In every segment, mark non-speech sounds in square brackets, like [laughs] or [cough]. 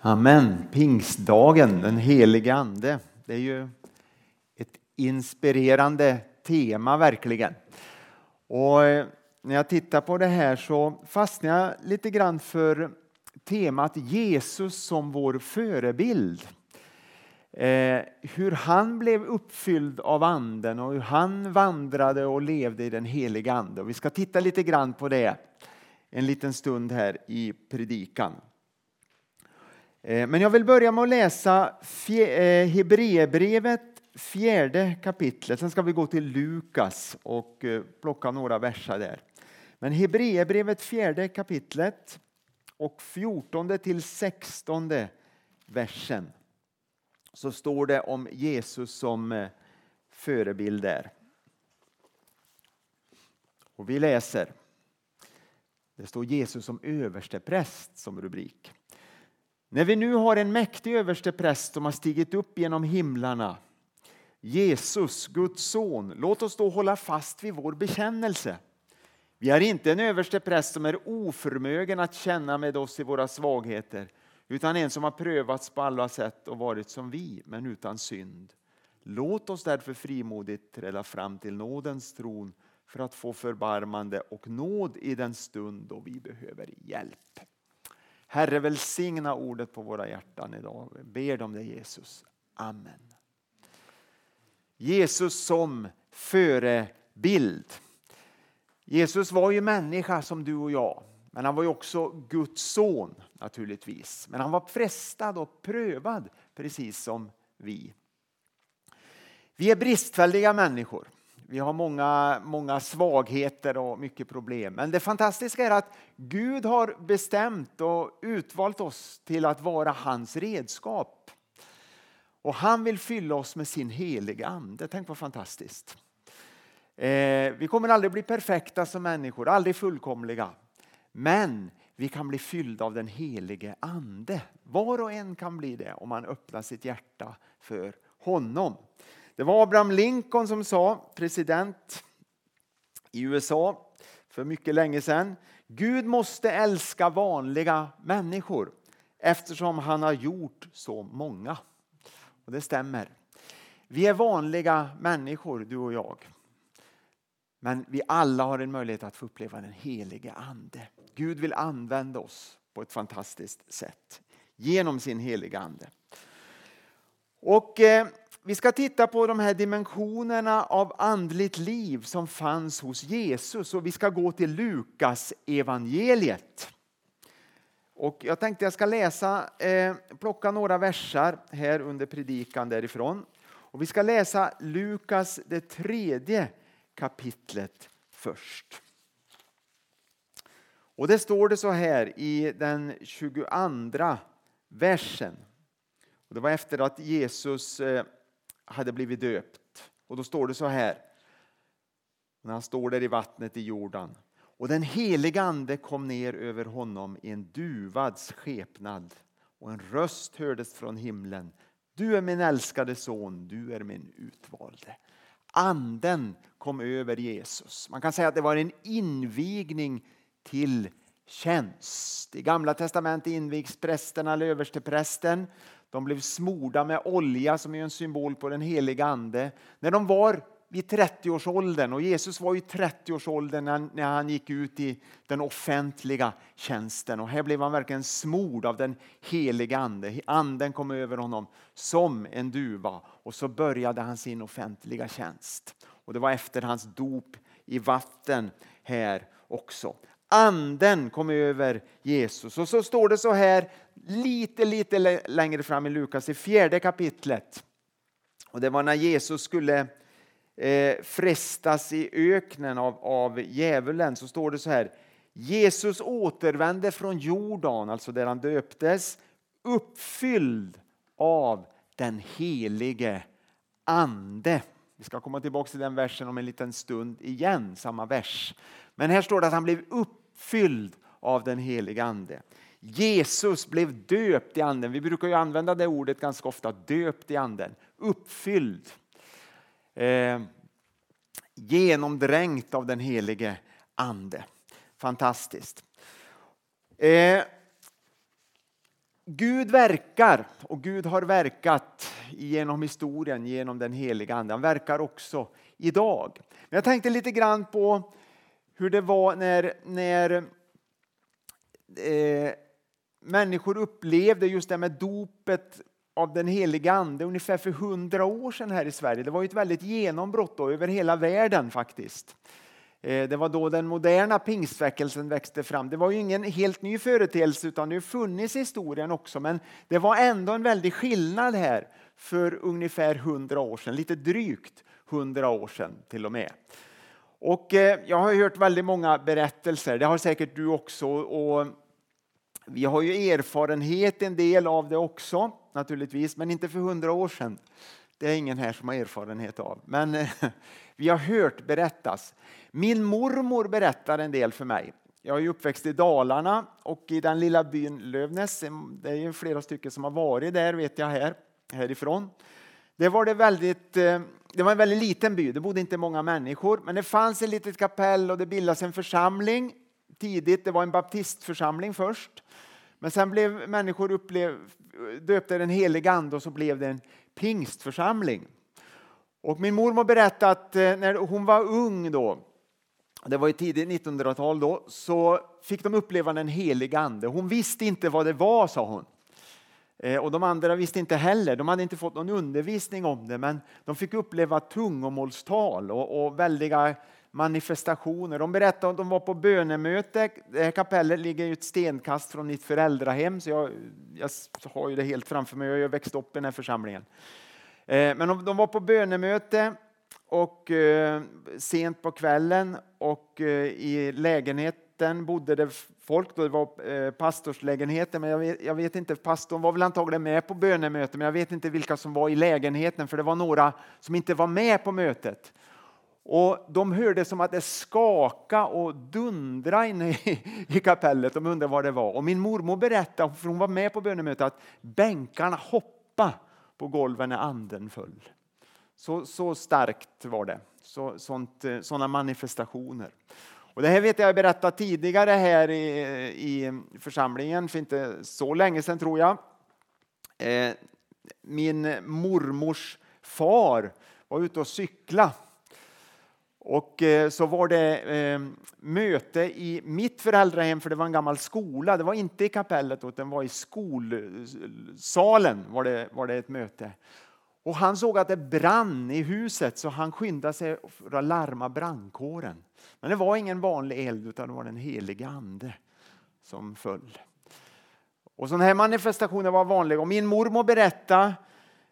Amen. Pingstdagen, den helige Ande. Det är ju ett inspirerande tema verkligen. Och eh, när jag tittar på det här så fastnar jag lite grann för temat Jesus som vår förebild. Eh, hur han blev uppfylld av anden och hur han vandrade och levde i den heliga ande. Och vi ska titta lite grann på det en liten stund här i predikan. Eh, men jag vill börja med att läsa eh, Hebreerbrevet fjärde kapitlet. Sen ska vi gå till Lukas och eh, plocka några verser där. Men Hebreerbrevet fjärde kapitlet och 14 till 16 versen så står det om Jesus som förebild där. Och vi läser. Det står Jesus som överstepräst som rubrik. När vi nu har en mäktig överstepräst som har stigit upp genom himlarna, Jesus, Guds son, låt oss då hålla fast vid vår bekännelse. Vi har inte en överstepräst som är oförmögen att känna med oss i våra svagheter, utan en som har prövats på alla sätt och varit som vi, men utan synd. Låt oss därför frimodigt träda fram till nådens tron för att få förbarmande och nåd i den stund då vi behöver hjälp. Herre välsigna ordet på våra hjärtan idag. Vi ber om det Jesus. Amen. Jesus som förebild. Jesus var ju människa som du och jag. Men han var ju också Guds son naturligtvis. Men han var frestad och prövad precis som vi. Vi är bristfälliga människor. Vi har många, många svagheter och mycket problem. Men det fantastiska är att Gud har bestämt och utvalt oss till att vara hans redskap. Och han vill fylla oss med sin heliga ande. Tänk vad fantastiskt. Eh, vi kommer aldrig bli perfekta som människor, aldrig fullkomliga. Men vi kan bli fyllda av den helige ande. Var och en kan bli det om man öppnar sitt hjärta för honom. Det var Abraham Lincoln som sa, president i USA för mycket länge sedan. Gud måste älska vanliga människor eftersom han har gjort så många. Och det stämmer. Vi är vanliga människor, du och jag. Men vi alla har en möjlighet att få uppleva den helige Ande. Gud vill använda oss på ett fantastiskt sätt genom sin heliga Ande. Och eh, vi ska titta på de här dimensionerna av andligt liv som fanns hos Jesus och vi ska gå till Lukas evangeliet. Och jag tänkte jag ska läsa, eh, plocka några versar här under predikan därifrån. Och vi ska läsa Lukas det tredje kapitlet först. Och det står det så här i den 22 versen. Och det var efter att Jesus eh, hade blivit döpt. Och då står det så här, när han står där i vattnet i Jordan. Och den heliga ande kom ner över honom i en duvads skepnad och en röst hördes från himlen. Du är min älskade son, du är min utvalde. Anden kom över Jesus. Man kan säga att det var en invigning till tjänst. I Gamla testamentet invigs prästerna eller översteprästen de blev smorda med olja som är en symbol på den heliga ande. När de var vid 30-årsåldern och Jesus var i 30-årsåldern när han gick ut i den offentliga tjänsten. Och här blev han verkligen smord av den heliga ande. Anden kom över honom som en duva och så började han sin offentliga tjänst. Och det var efter hans dop i vatten här också. Anden kom över Jesus. Och så står det så här lite, lite längre fram i Lukas, i fjärde kapitlet. Och det var när Jesus skulle eh, frestas i öknen av, av djävulen, så står det så här. Jesus återvände från Jordan, alltså där han döptes, uppfylld av den helige Ande. Vi ska komma tillbaka till den versen om en liten stund igen, samma vers. Men här står det att han blev uppfylld av den helige Ande. Jesus blev döpt i anden. Vi brukar ju använda det ordet ganska ofta, döpt i anden. Uppfylld. Eh, genomdränkt av den helige ande. Fantastiskt. Eh, Gud verkar och Gud har verkat genom historien, genom den heliga Ande. Han verkar också idag. Jag tänkte lite grann på hur det var när, när eh, människor upplevde just det med dopet av den heliga Ande ungefär för hundra år sedan här i Sverige. Det var ett väldigt genombrott då, över hela världen faktiskt. Eh, det var då den moderna pingstväckelsen växte fram. Det var ju ingen helt ny företeelse utan det har funnits i historien också men det var ändå en väldig skillnad här för ungefär hundra år sedan, lite drygt hundra år sedan till och med. Och eh, jag har hört väldigt många berättelser, det har säkert du också. Och vi har ju erfarenhet en del av det också naturligtvis, men inte för hundra år sedan. Det är ingen här som har erfarenhet av, men eh, [laughs] vi har hört berättas. Min mormor berättar en del för mig. Jag är uppväxt i Dalarna och i den lilla byn Lövnäs. Det är ju flera stycken som har varit där vet jag här, härifrån. Det var, det, väldigt, eh, det var en väldigt liten by, det bodde inte många människor, men det fanns ett litet kapell och det bildades en församling tidigt. Det var en baptistförsamling först, men sen blev människor upplev, döpte den helige ande och så blev det en pingstförsamling. Och min mormor berättade att eh, när hon var ung då, det var i tidigt 1900-tal då, så fick de uppleva den helige ande. Hon visste inte vad det var, sa hon. Eh, och de andra visste inte heller, de hade inte fått någon undervisning om det, men de fick uppleva tungomålstal och, och väldiga manifestationer. De berättade att de var på bönemöte. Det här kapellet ligger ju ett stenkast från mitt föräldrahem, så jag, jag har ju det helt framför mig. Jag har växt upp i den här församlingen. Eh, men de, de var på bönemöte och eh, sent på kvällen och eh, i lägenheten bodde det folk. Då det var eh, men jag vet, jag vet, inte, pastorn var väl antagligen med på bönemötet, men jag vet inte vilka som var i lägenheten, för det var några som inte var med på mötet. Och De hörde som att det skaka och dundra inne i, i kapellet. De undrade vad det var. Och min mormor berättade, för hon var med på bönemötet, att bänkarna hoppade på golven när anden föll. Så, så starkt var det. Så, sånt, eh, såna manifestationer. Och det här vet jag berättat tidigare här i, i församlingen för inte så länge sedan tror jag. Eh, min mormors far var ute och cykla. Och eh, så var det eh, möte i mitt föräldrahem, för det var en gammal skola. Det var inte i kapellet, utan det var i skolsalen var det, var det ett möte. Och han såg att det brann i huset så han skyndade sig för att larma brandkåren. Men det var ingen vanlig eld utan det var den helige ande som föll. Och sådana här manifestationer var vanliga. Och min mormor berättade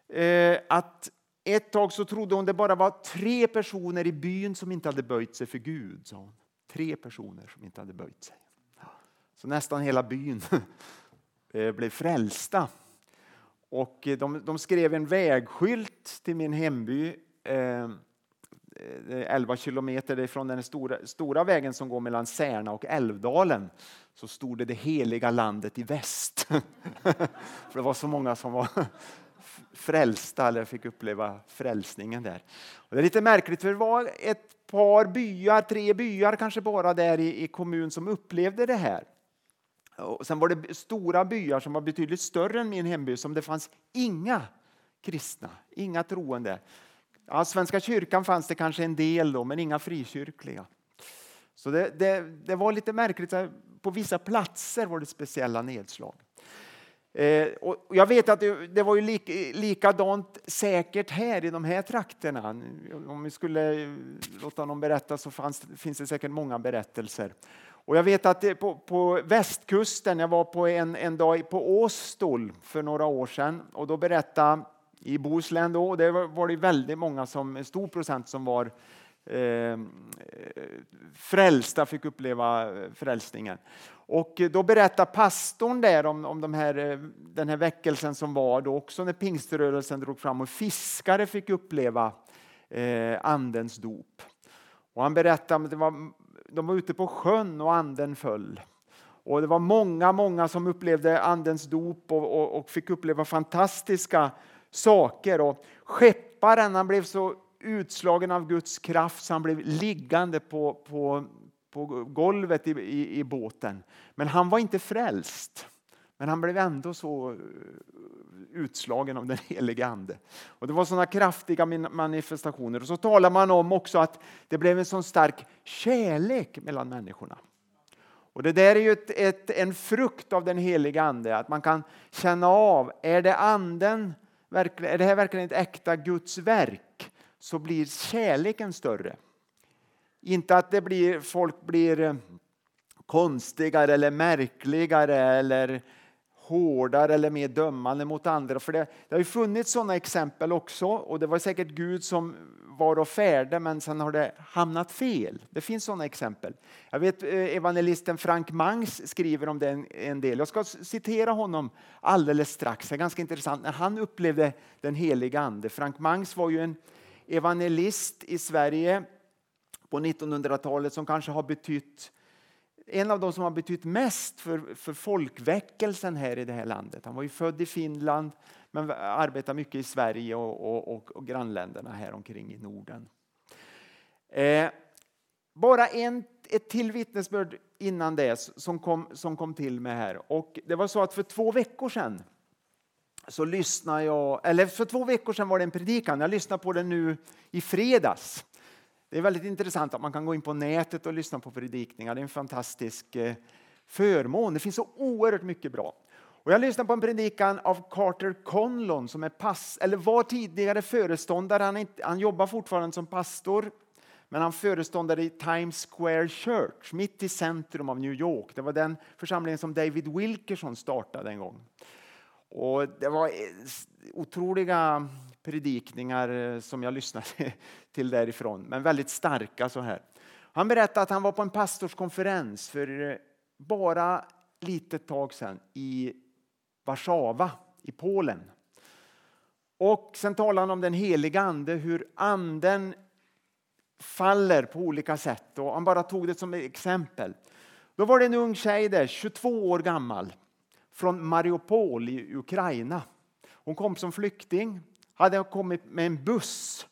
eh, att ett tag så trodde hon det bara var tre personer i byn som inte hade böjt sig för Gud. Sa hon. Tre personer som inte hade böjt sig. Så nästan hela byn [laughs] eh, blev frälsta. Och eh, de, de skrev en vägskylt till min hemby eh, eh 11 kilometer från den stora, stora vägen som går mellan Särna och Älvdalen så stod det det heliga landet i väst. [laughs] För det var så många som var frälsta eller fick uppleva frälsningen där. Och det är lite märkligt för det var ett par byar, tre byar kanske bara där i, i kommun som upplevde det här. Och sen var det stora byar som var betydligt större än min hemby som det fanns inga kristna, inga troende. Ja, Svenska kyrkan fanns det kanske en del då, men inga frikyrkliga. Så det, det, det var lite märkligt. På vissa platser var det speciella nedslag. Eh, och jag vet att det, det var ju lik, likadant säkert här i de här trakterna. Om vi skulle låta någon berätta så fanns, finns det säkert många berättelser. Och jag vet att på, på västkusten, jag var på en, en dag på Åstol för några år sedan och då berättade i Bohuslän då, och det var det väldigt många, som, en stor procent som var eh, frälsta, fick uppleva eh, frälsningen. Och då berättar pastorn där om, om de här, eh, den här väckelsen som var då också när pingströrelsen drog fram och fiskare fick uppleva eh, andens dop. Och han berättar att var, de var ute på sjön och anden föll. Och det var många, många som upplevde andens dop och, och, och fick uppleva fantastiska saker. Och skepparen han blev så utslagen av Guds kraft så han blev liggande på, på, på golvet i, i, i båten. Men han var inte frälst. Men han blev ändå så eh, utslagen av den [laughs] helige Ande. Och det var sådana kraftiga manifestationer. Och så talar man om också att det blev en sån stark kärlek mellan människorna. Och Det där är ju ett, ett, en frukt av den heliga Ande, att man kan känna av, är det anden, är det här verkligen ett äkta Guds verk, så blir kärleken större. Inte att det blir, folk blir eh, konstigare eller märkligare eller hårdare eller mer dömande mot andra. För det, det har ju funnits sådana exempel också och det var säkert Gud som var och färde men sen har det hamnat fel. Det finns sådana exempel. Jag vet eh, evangelisten Frank Mangs skriver om det en del. Jag ska citera honom alldeles strax. Det är ganska intressant när han upplevde den heliga ande. Frank Mangs var ju en evangelist i Sverige på 1900-talet som kanske har betytt en av de som har betytt mest för, för folkväckelsen här i det här landet. Han var ju född i Finland men arbetar mycket i Sverige och, och, och grannländerna här omkring i Norden. Eh, bara en, ett till vittnesbörd innan det som kom, som kom till mig här. Och det var så att för två veckor sedan så lyssnade jag, eller för två veckor sedan var det en predikan, jag lyssnade på den nu i fredags. Det är väldigt intressant att man kan gå in på nätet och lyssna på predikningar. Det är en fantastisk eh, förmån. Det finns så oerhört mycket bra. Och jag lyssnade på en predikan av Carter Conlon som är pass, eller var tidigare föreståndare. Han, inte, han jobbar fortfarande som pastor men han föreståndade i Times Square Church mitt i centrum av New York. Det var den församlingen som David Wilkerson startade en gång. Och det var eh, otroliga predikningar eh, som jag lyssnade [laughs] till därifrån, men väldigt starka så här. Han berättade att han var på en pastorskonferens för eh, bara litet tag sedan i Warszawa i Polen. Och sen talade han om den heliga ande, hur anden faller på olika sätt. Och han bara tog det som ett exempel. Då var det en ung tjej där, 22 år gammal, från Mariupol i Ukraina. Hon kom som flykting, hade kommit med en buss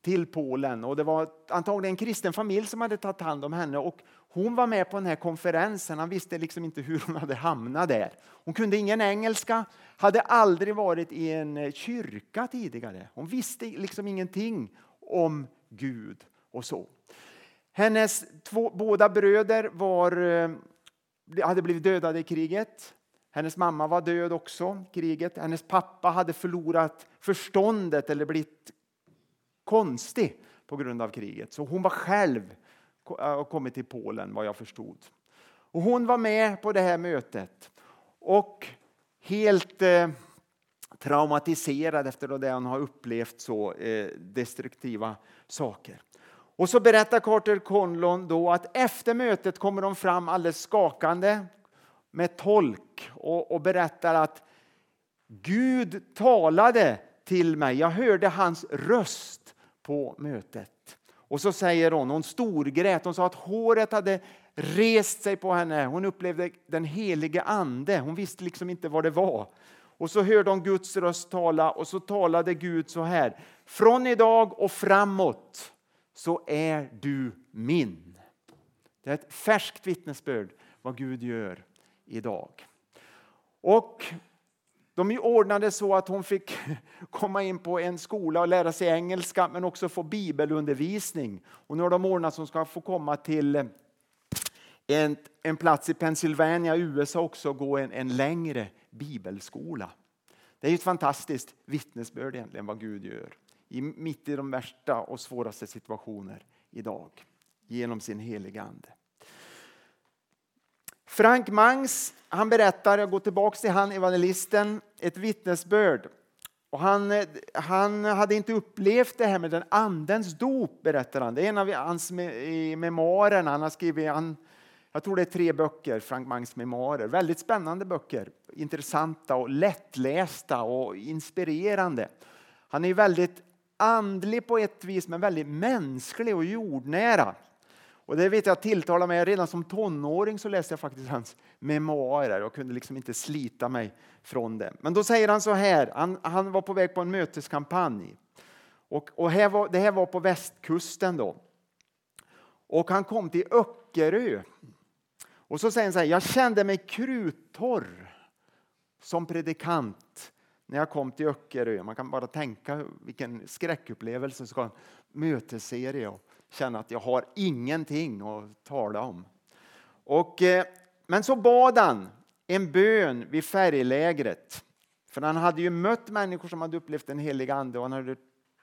till Polen och det var antagligen en kristen familj som hade tagit hand om henne och hon var med på den här konferensen. Han visste liksom inte hur hon hade hamnat där. Hon kunde ingen engelska, hade aldrig varit i en eh, kyrka tidigare. Hon visste liksom ingenting om Gud och så. Hennes två, båda bröder var, eh, hade blivit dödade i kriget. Hennes mamma var död också i kriget. Hennes pappa hade förlorat förståndet eller blivit konstig på grund av kriget. Så hon var själv äh, och kommit till Polen vad jag förstod. Och hon var med på det här mötet och helt eh, traumatiserad efter det hon har upplevt så eh, destruktiva saker. Och så berättar Carter Conlon då att efter mötet kommer de fram alldeles skakande med tolk och, och berättar att Gud talade till mig. Jag hörde hans röst på mötet. Och så säger hon, hon storgrät, hon sa att håret hade rest sig på henne. Hon upplevde den helige ande, hon visste liksom inte vad det var. Och så hörde hon Guds röst tala och så talade Gud så här. Från idag och framåt så är du min. Det är ett färskt vittnesbörd vad Gud gör idag. Och de ordnade så att hon fick [laughs] komma in på en skola och lära sig engelska men också få bibelundervisning. Och nu har de ordnat så hon ska få komma till eh, en, en plats i Pennsylvania, USA också, och gå en, en längre bibelskola. Det är ett fantastiskt vittnesbörd egentligen vad Gud gör i, mitt i de värsta och svåraste situationer idag genom sin heliga Ande. Frank Mangs han berättar, jag går tillbaka till han evangelisten, ett vittnesbörd. Och han, han hade inte upplevt det här med den andens dop, berättar han. Det är en av hans memoarer. Han har skrivit, han, jag tror det är tre böcker, Frank Mangs memoarer. Väldigt spännande böcker. Intressanta och lättlästa och inspirerande. Han är väldigt andlig på ett vis, men väldigt mänsklig och jordnära. Och det vet jag tilltalar mig. Redan som tonåring så läste jag faktiskt hans memoarer och kunde liksom inte slita mig från det. Men då säger han så här, han, han var på väg på en möteskampanj. Och, och här var, det här var på västkusten då. Och han kom till Öckerö. Och så säger han så här, jag kände mig kruttorr som predikant när jag kom till Öckerö. Man kan bara tänka vilken skräckupplevelse så en mötesserie och känna att jag har ingenting att tala om. Och, eh, men så bad han en bön vid färglägret. För han hade ju mött människor som hade upplevt den heliga ande och han hade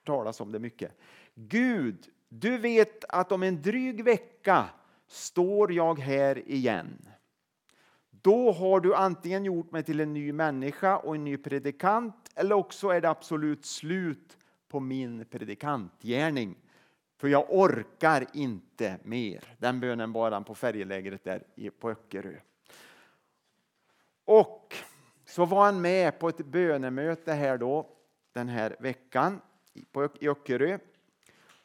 talat om det mycket. Gud, du vet att om en dryg vecka står jag här igen. Då har du antingen gjort mig till en ny människa och en ny predikant eller också är det absolut slut på min predikantgärning. För jag orkar inte mer. Den bönen bad han på färjelägret där på Öckerö. Och så var han med på ett bönemöte här då den här veckan på Öckerö.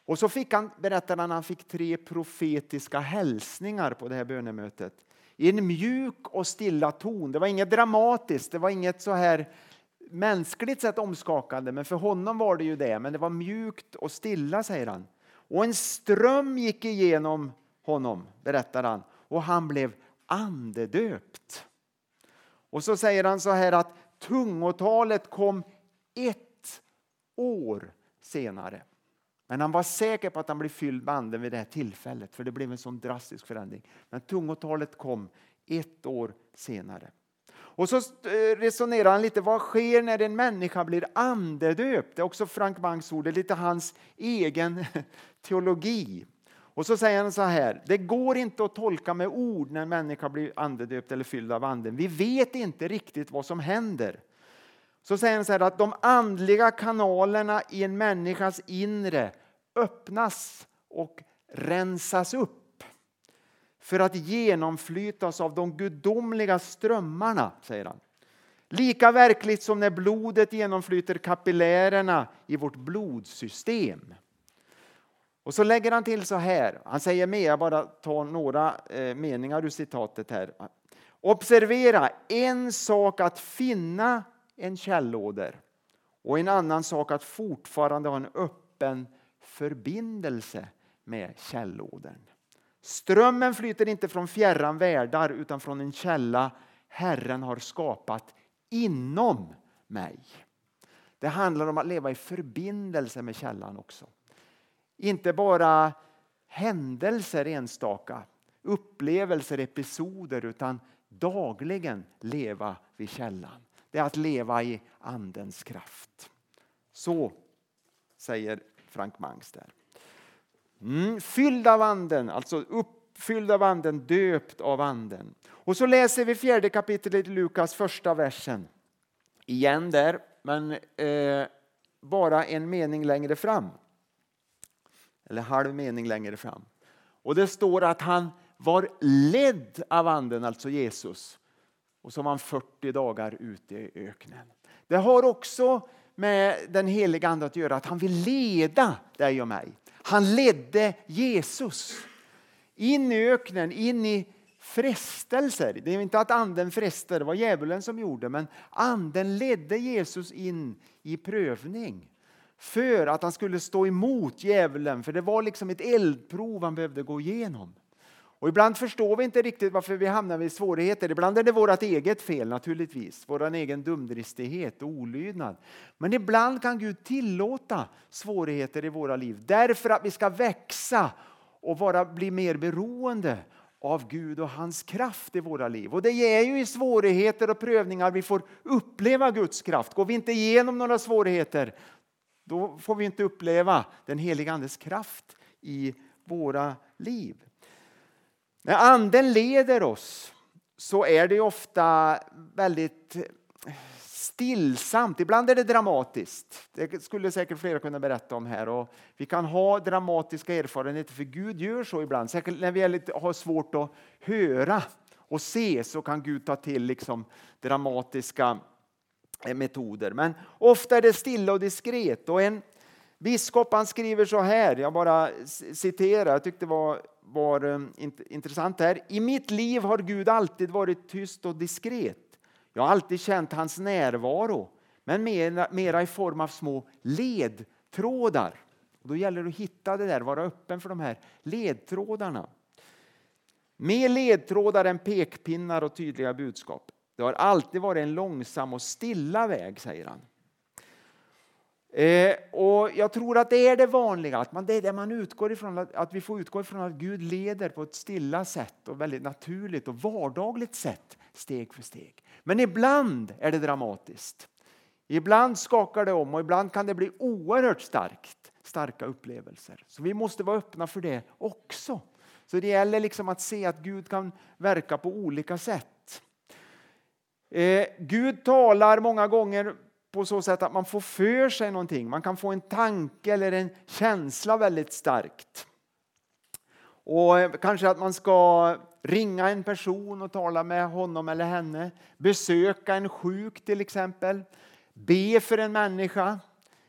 Och så fick han, berättade han, han fick tre profetiska hälsningar på det här bönemötet. I en mjuk och stilla ton. Det var inget dramatiskt, det var inget så här mänskligt sett omskakande, men för honom var det ju det. Men det var mjukt och stilla, säger han. Och en ström gick igenom honom, berättar han, och han blev andedöpt. Och så säger han så här att tungotalet kom ett år senare. Men han var säker på att han blev fylld med anden vid det här tillfället, för det blev en sån drastisk förändring. Men tungotalet kom ett år senare. Och så eh, resonerar han lite, vad sker när en människa blir andedöpt? Det är också Frank Banks ord, det är lite hans egen teologi. Och så säger han så här, det går inte att tolka med ord när en människa blir andedöpt eller fylld av anden. Vi vet inte riktigt vad som händer. Så säger han så här att de andliga kanalerna i en människas inre öppnas och rensas upp för att genomflytas av de gudomliga strömmarna, säger han. Lika verkligt som när blodet genomflyter kapillärerna i vårt blodsystem. Och så lägger han till så här, han säger mer, jag bara tar några eh, meningar ur citatet här. Observera, en sak att finna en källåder och en annan sak att fortfarande ha en öppen förbindelse med källådern. Strömmen flyter inte från fjärran världar utan från en källa Herren har skapat inom mig. Det handlar om att leva i förbindelse med källan också. Inte bara händelser enstaka, upplevelser, episoder utan dagligen leva vid källan. Det är att leva i Andens kraft. Så säger Frank Mangs där. Mm, fylld av anden, alltså uppfylld av anden, döpt av anden. Och så läser vi fjärde kapitlet i Lukas första versen. Igen där, men eh, bara en mening längre fram. Eller halv mening längre fram. Och det står att han var ledd av anden, alltså Jesus. Och så var han 40 dagar ute i öknen. Det har också med den heliga ande att göra att han vill leda dig och mig. Han ledde Jesus in i öknen, in i frestelser. Det är inte att anden frestade, det var djävulen som gjorde, men anden ledde Jesus in i prövning för att han skulle stå emot djävulen, för det var liksom ett eldprov han behövde gå igenom. Och ibland förstår vi inte riktigt varför vi hamnar i svårigheter. Ibland är det vårt eget fel naturligtvis, vår egen dumdristighet och olydnad. Men ibland kan Gud tillåta svårigheter i våra liv därför att vi ska växa och vara, bli mer beroende av Gud och hans kraft i våra liv. Och det är ju i svårigheter och prövningar vi får uppleva Guds kraft. Går vi inte igenom några svårigheter, då får vi inte uppleva den heliga Andes kraft i våra liv. När anden leder oss så är det ofta väldigt stillsamt. Ibland är det dramatiskt. Det skulle säkert flera kunna berätta om här. Och vi kan ha dramatiska erfarenheter, för Gud gör så ibland. Särskilt när vi lite, har svårt att höra och se så kan Gud ta till liksom dramatiska Eh, metoder. Men ofta är det stilla och diskret. Och en biskop han skriver så här, jag bara citerar, jag tyckte det var var eh, intressant här. I mitt liv har Gud alltid varit tyst och diskret. Jag har alltid känt hans närvaro, men mera, mera i form av små ledtrådar. Och då gäller det att hitta det där, vara öppen för de här ledtrådarna. Mer ledtrådar än pekpinnar och tydliga budskap. Det har alltid varit en långsam och stilla väg, säger han. Eh, och Jag tror att det är det vanliga, att man, det är det man utgår ifrån, att, vi får utgå ifrån att Gud leder på ett stilla sätt och väldigt naturligt och vardagligt sätt, steg för steg. Men ibland är det dramatiskt. Ibland skakar det om och ibland kan det bli oerhört starkt, starka upplevelser. Så vi måste vara öppna för det också. Så det gäller liksom att se att Gud kan verka på olika sätt. Eh, Gud talar många gånger på så sätt att man får för sig någonting. Man kan få en tanke eller en känsla väldigt starkt. Och eh, Kanske att man ska ringa en person och tala med honom eller henne. Besöka en sjuk till exempel. Be för en människa.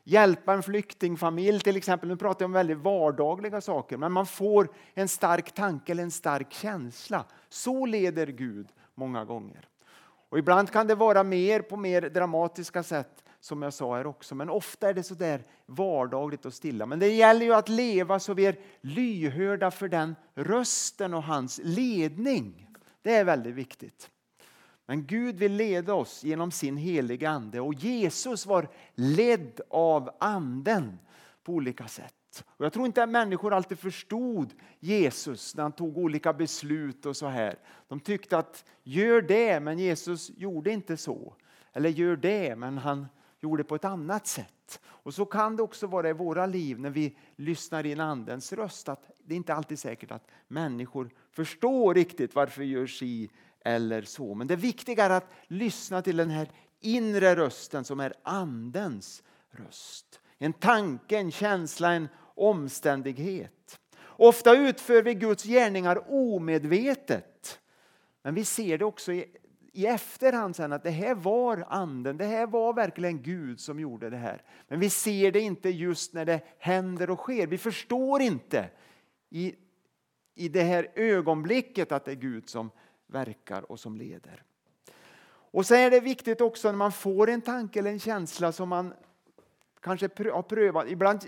Hjälpa en flyktingfamilj till exempel. Nu pratar jag om väldigt vardagliga saker. Men man får en stark tanke eller en stark känsla. Så leder Gud många gånger. Och ibland kan det vara mer på mer dramatiska sätt som jag sa här också. Men ofta är det så där vardagligt och stilla. Men det gäller ju att leva så vi är lyhörda för den rösten och hans ledning. Det är väldigt viktigt. Men Gud vill leda oss genom sin heliga Ande och Jesus var ledd av Anden på olika sätt. Och jag tror inte att människor alltid förstod Jesus när han tog olika beslut och så här. De tyckte att gör det, men Jesus gjorde inte så. Eller gör det, men han gjorde på ett annat sätt. Och så kan det också vara i våra liv när vi lyssnar in Andens röst. Att det är inte alltid säkert att människor förstår riktigt varför vi gör si eller så. Men det viktiga är att lyssna till den här inre rösten som är Andens röst. En tanke, en känsla, en omständighet. Ofta utför vi Guds gärningar omedvetet. Men vi ser det också i, i efterhand sen att det här var anden, det här var verkligen Gud som gjorde det här. Men vi ser det inte just när det händer och sker. Vi förstår inte i, i det här ögonblicket att det är Gud som verkar och som leder. Och sen är det viktigt också när man får en tanke eller en känsla som man kanske har prövat. Ibland,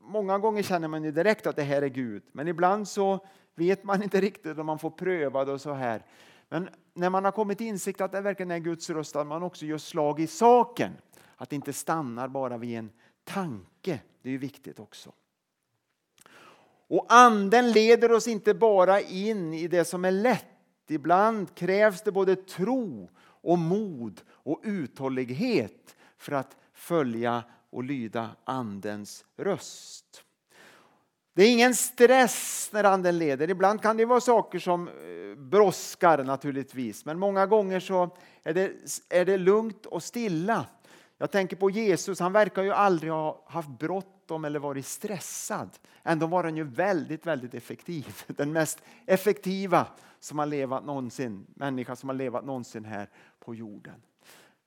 många gånger känner man ju direkt att det här är Gud, men ibland så vet man inte riktigt om man får pröva det och så här. Men när man har kommit till insikt att det verkligen är Guds röst, att man också gör slag i saken. Att det inte stannar bara vid en tanke. Det är ju viktigt också. Och anden leder oss inte bara in i det som är lätt. Ibland krävs det både tro och mod och uthållighet för att följa och lyda Andens röst. Det är ingen stress när Anden leder. Ibland kan det vara saker som eh, brådskar naturligtvis, men många gånger så är det, är det lugnt och stilla. Jag tänker på Jesus, han verkar ju aldrig ha haft bråttom eller varit stressad. Ändå var han ju väldigt, väldigt effektiv. [laughs] Den mest effektiva som har levat någonsin, människa som har levat någonsin här på jorden.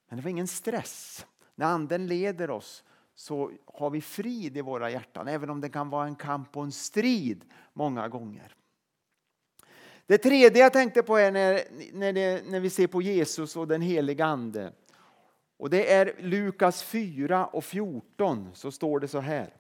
Men det var ingen stress. När anden leder oss så har vi frid i våra hjärtan, även om det kan vara en kamp och en strid många gånger. Det tredje jag tänkte på är när, när, det, när vi ser på Jesus och den heliga Ande. Och det är Lukas 4 och 14, så står det så här.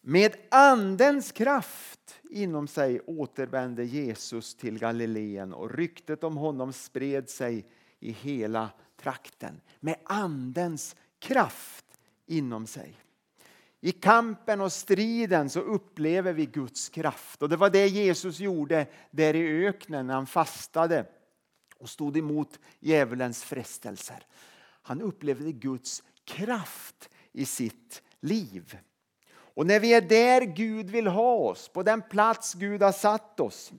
Med Andens kraft inom sig återvände Jesus till Galileen och ryktet om honom spred sig i hela trakten med Andens kraft inom sig. I kampen och striden så upplever vi Guds kraft. Och Det var det Jesus gjorde där i öknen när han fastade och stod emot djävulens frestelser. Han upplevde Guds kraft i sitt liv. Och när vi är där Gud vill ha oss, på den plats Gud har satt oss,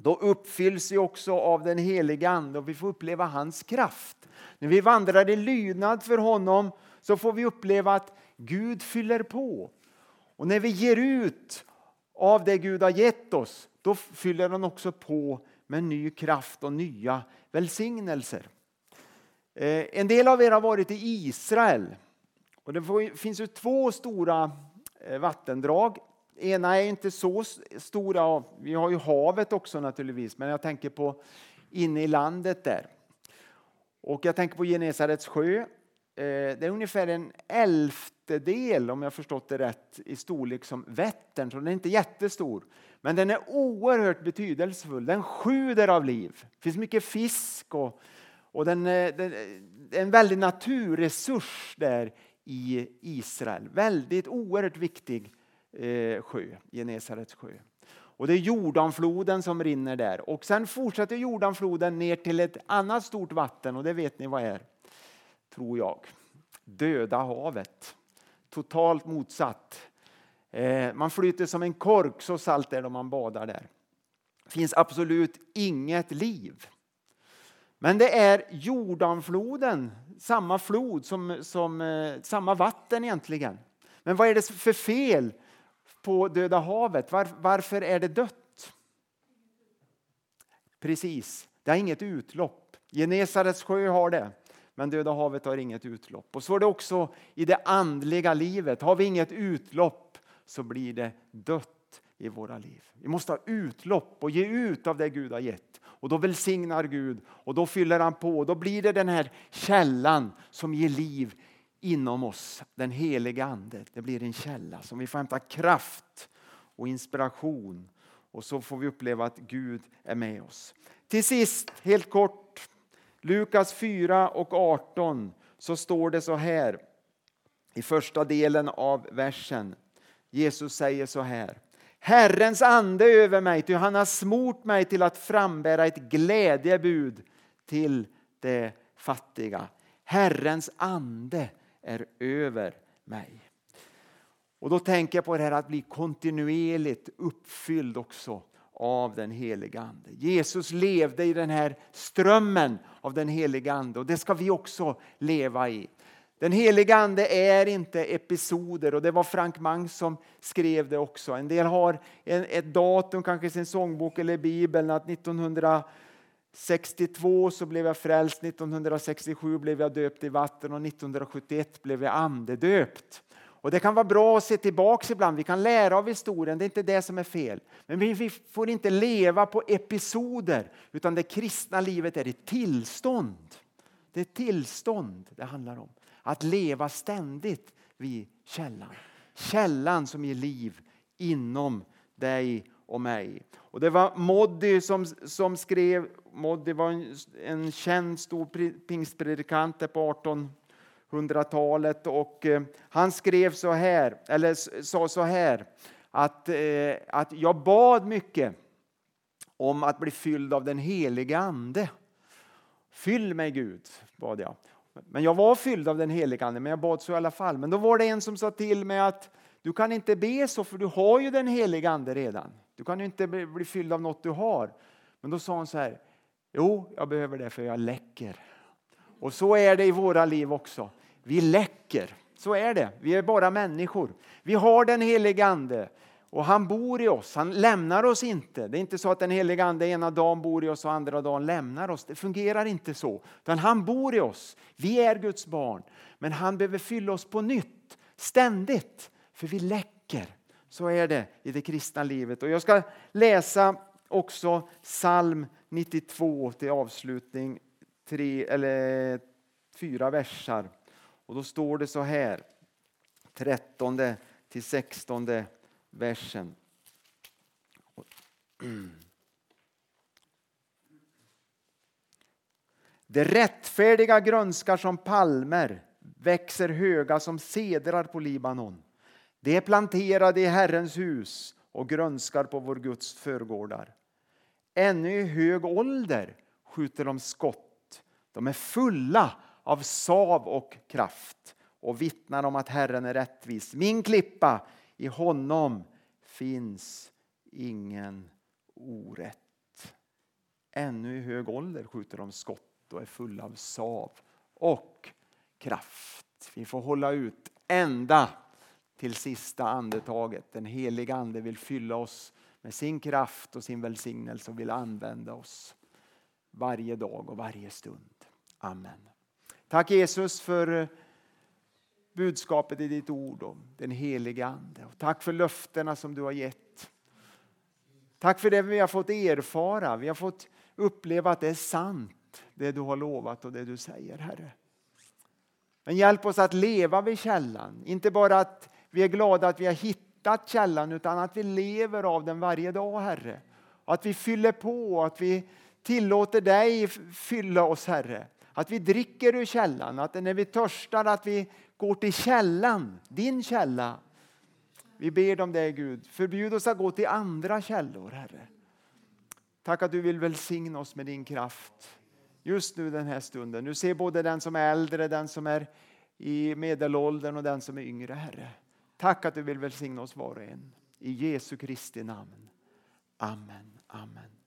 då uppfylls vi också av den heliga Ande och vi får uppleva hans kraft. När vi vandrar i lydnad för honom så får vi uppleva att Gud fyller på. Och när vi ger ut av det Gud har gett oss, då fyller han också på med ny kraft och nya välsignelser. Eh, en del av er har varit i Israel. Och det finns ju två stora eh, vattendrag ena är inte så stora, vi har ju havet också naturligtvis, men jag tänker på inne i landet där. Och jag tänker på Genesarets sjö. Eh, det är ungefär en elftedel, om jag förstått det rätt, i storlek som Vättern, så den är inte jättestor. Men den är oerhört betydelsefull. Den sjuder av liv. Det finns mycket fisk och, och den, eh, den är en väldig naturresurs där i Israel. Väldigt oerhört viktig eh, sjö, Genesarets sjö. Och det är Jordanfloden som rinner där. Och sen fortsätter Jordanfloden ner till ett annat stort vatten och det vet ni vad är, tror jag. Döda havet. Totalt motsatt. Eh, man flyter som en kork, så salt är det om man badar där. Det finns absolut inget liv. Men det är Jordanfloden, samma flod som, som eh, samma vatten egentligen. Men vad är det för fel på Döda havet? Var, varför är det dött? Precis, det har inget utlopp. Genesarets sjö har det, men Döda havet har inget utlopp. Och så är det också i det andliga livet. Har vi inget utlopp så blir det dött i våra liv. Vi måste ha utlopp och ge ut av det Gud har gett. Och då välsignar Gud och då fyller han på. Då blir det den här källan som ger liv inom oss, den heliga Ande. Det blir en källa som vi får hämta kraft och inspiration och så får vi uppleva att Gud är med oss. Till sist, helt kort, Lukas 4 och 18 så står det så här i första delen av versen. Jesus säger så här. Herrens ande över mig, ty han har smort mig till att frambära ett glädjebud till de fattiga. Herrens ande är över mig. Och då tänker jag på det här att bli kontinuerligt uppfylld också av den heliga Ande. Jesus levde i den här strömmen av den heliga Ande och det ska vi också leva i. Den heliga Ande är inte episoder och det var Frank Mang som skrev det också. En del har ett datum, kanske i sin sångbok eller Bibeln, att 1962 så blev jag frälst, 1967 blev jag döpt i vatten och 1971 blev jag andedöpt. Och det kan vara bra att se tillbaka ibland, vi kan lära av historien, det är inte det som är fel. Men vi får inte leva på episoder, utan det kristna livet är ett tillstånd. Det är tillstånd det handlar om. Att leva ständigt vid källan. Källan som ger liv inom dig och mig. Och det var Moddy som, som skrev, Moddy var en, en känd stor pingstpredikant på 1800-talet och eh, han skrev så här, eller sa så här att, eh, att jag bad mycket om att bli fylld av den heliga Ande. Fyll mig Gud, bad jag. Men jag var fylld av den helige Ande, men jag bad så i alla fall. Men då var det en som sa till mig att du kan inte be så för du har ju den helige Ande redan. Du kan ju inte bli fylld av något du har. Men då sa hon så här, jo jag behöver det för jag läcker. Och så är det i våra liv också. Vi läcker, så är det. Vi är bara människor. Vi har den helige Ande. Och han bor i oss, han lämnar oss inte. Det är inte så att den helige ande ena dagen bor i oss och andra dagen lämnar oss. Det fungerar inte så. Utan han bor i oss. Vi är Guds barn. Men han behöver fylla oss på nytt, ständigt. För vi läcker. Så är det i det kristna livet. Och jag ska läsa också psalm 92 till avslutning. Tre, eller fyra versar. Och då står det så här. 13 till 16 versen. Det rättfärdiga grönskar som palmer, växer höga som sedrar på Libanon. De är planterade i Herrens hus och grönskar på vår Guds förgårdar. Ännu i hög ålder skjuter de skott. De är fulla av sav och kraft och vittnar om att Herren är rättvis. Min klippa i honom finns ingen orätt. Ännu i hög ålder skjuter de skott och är fulla av sav och kraft. Vi får hålla ut ända till sista andetaget. Den heliga Ande vill fylla oss med sin kraft och sin välsignelse och vill använda oss varje dag och varje stund. Amen. Tack Jesus för eh, budskapet i ditt ord om den helige Ande. Och tack för löftena som du har gett. Tack för det vi har fått erfara. Vi har fått uppleva att det är sant, det du har lovat och det du säger, Herre. Men hjälp oss att leva vid källan. Inte bara att vi är glada att vi har hittat källan utan att vi lever av den varje dag, Herre. Att vi fyller på, att vi tillåter dig fylla oss, Herre. Att vi dricker ur källan, att när vi törstar att vi går till källan, din källa. Vi ber om det Gud. Förbjud oss att gå till andra källor, Herre. Tack att du vill välsigna oss med din kraft just nu den här stunden. Du ser både den som är äldre, den som är i medelåldern och den som är yngre, Herre. Tack att du vill välsigna oss var och en. I Jesu Kristi namn. Amen. Amen.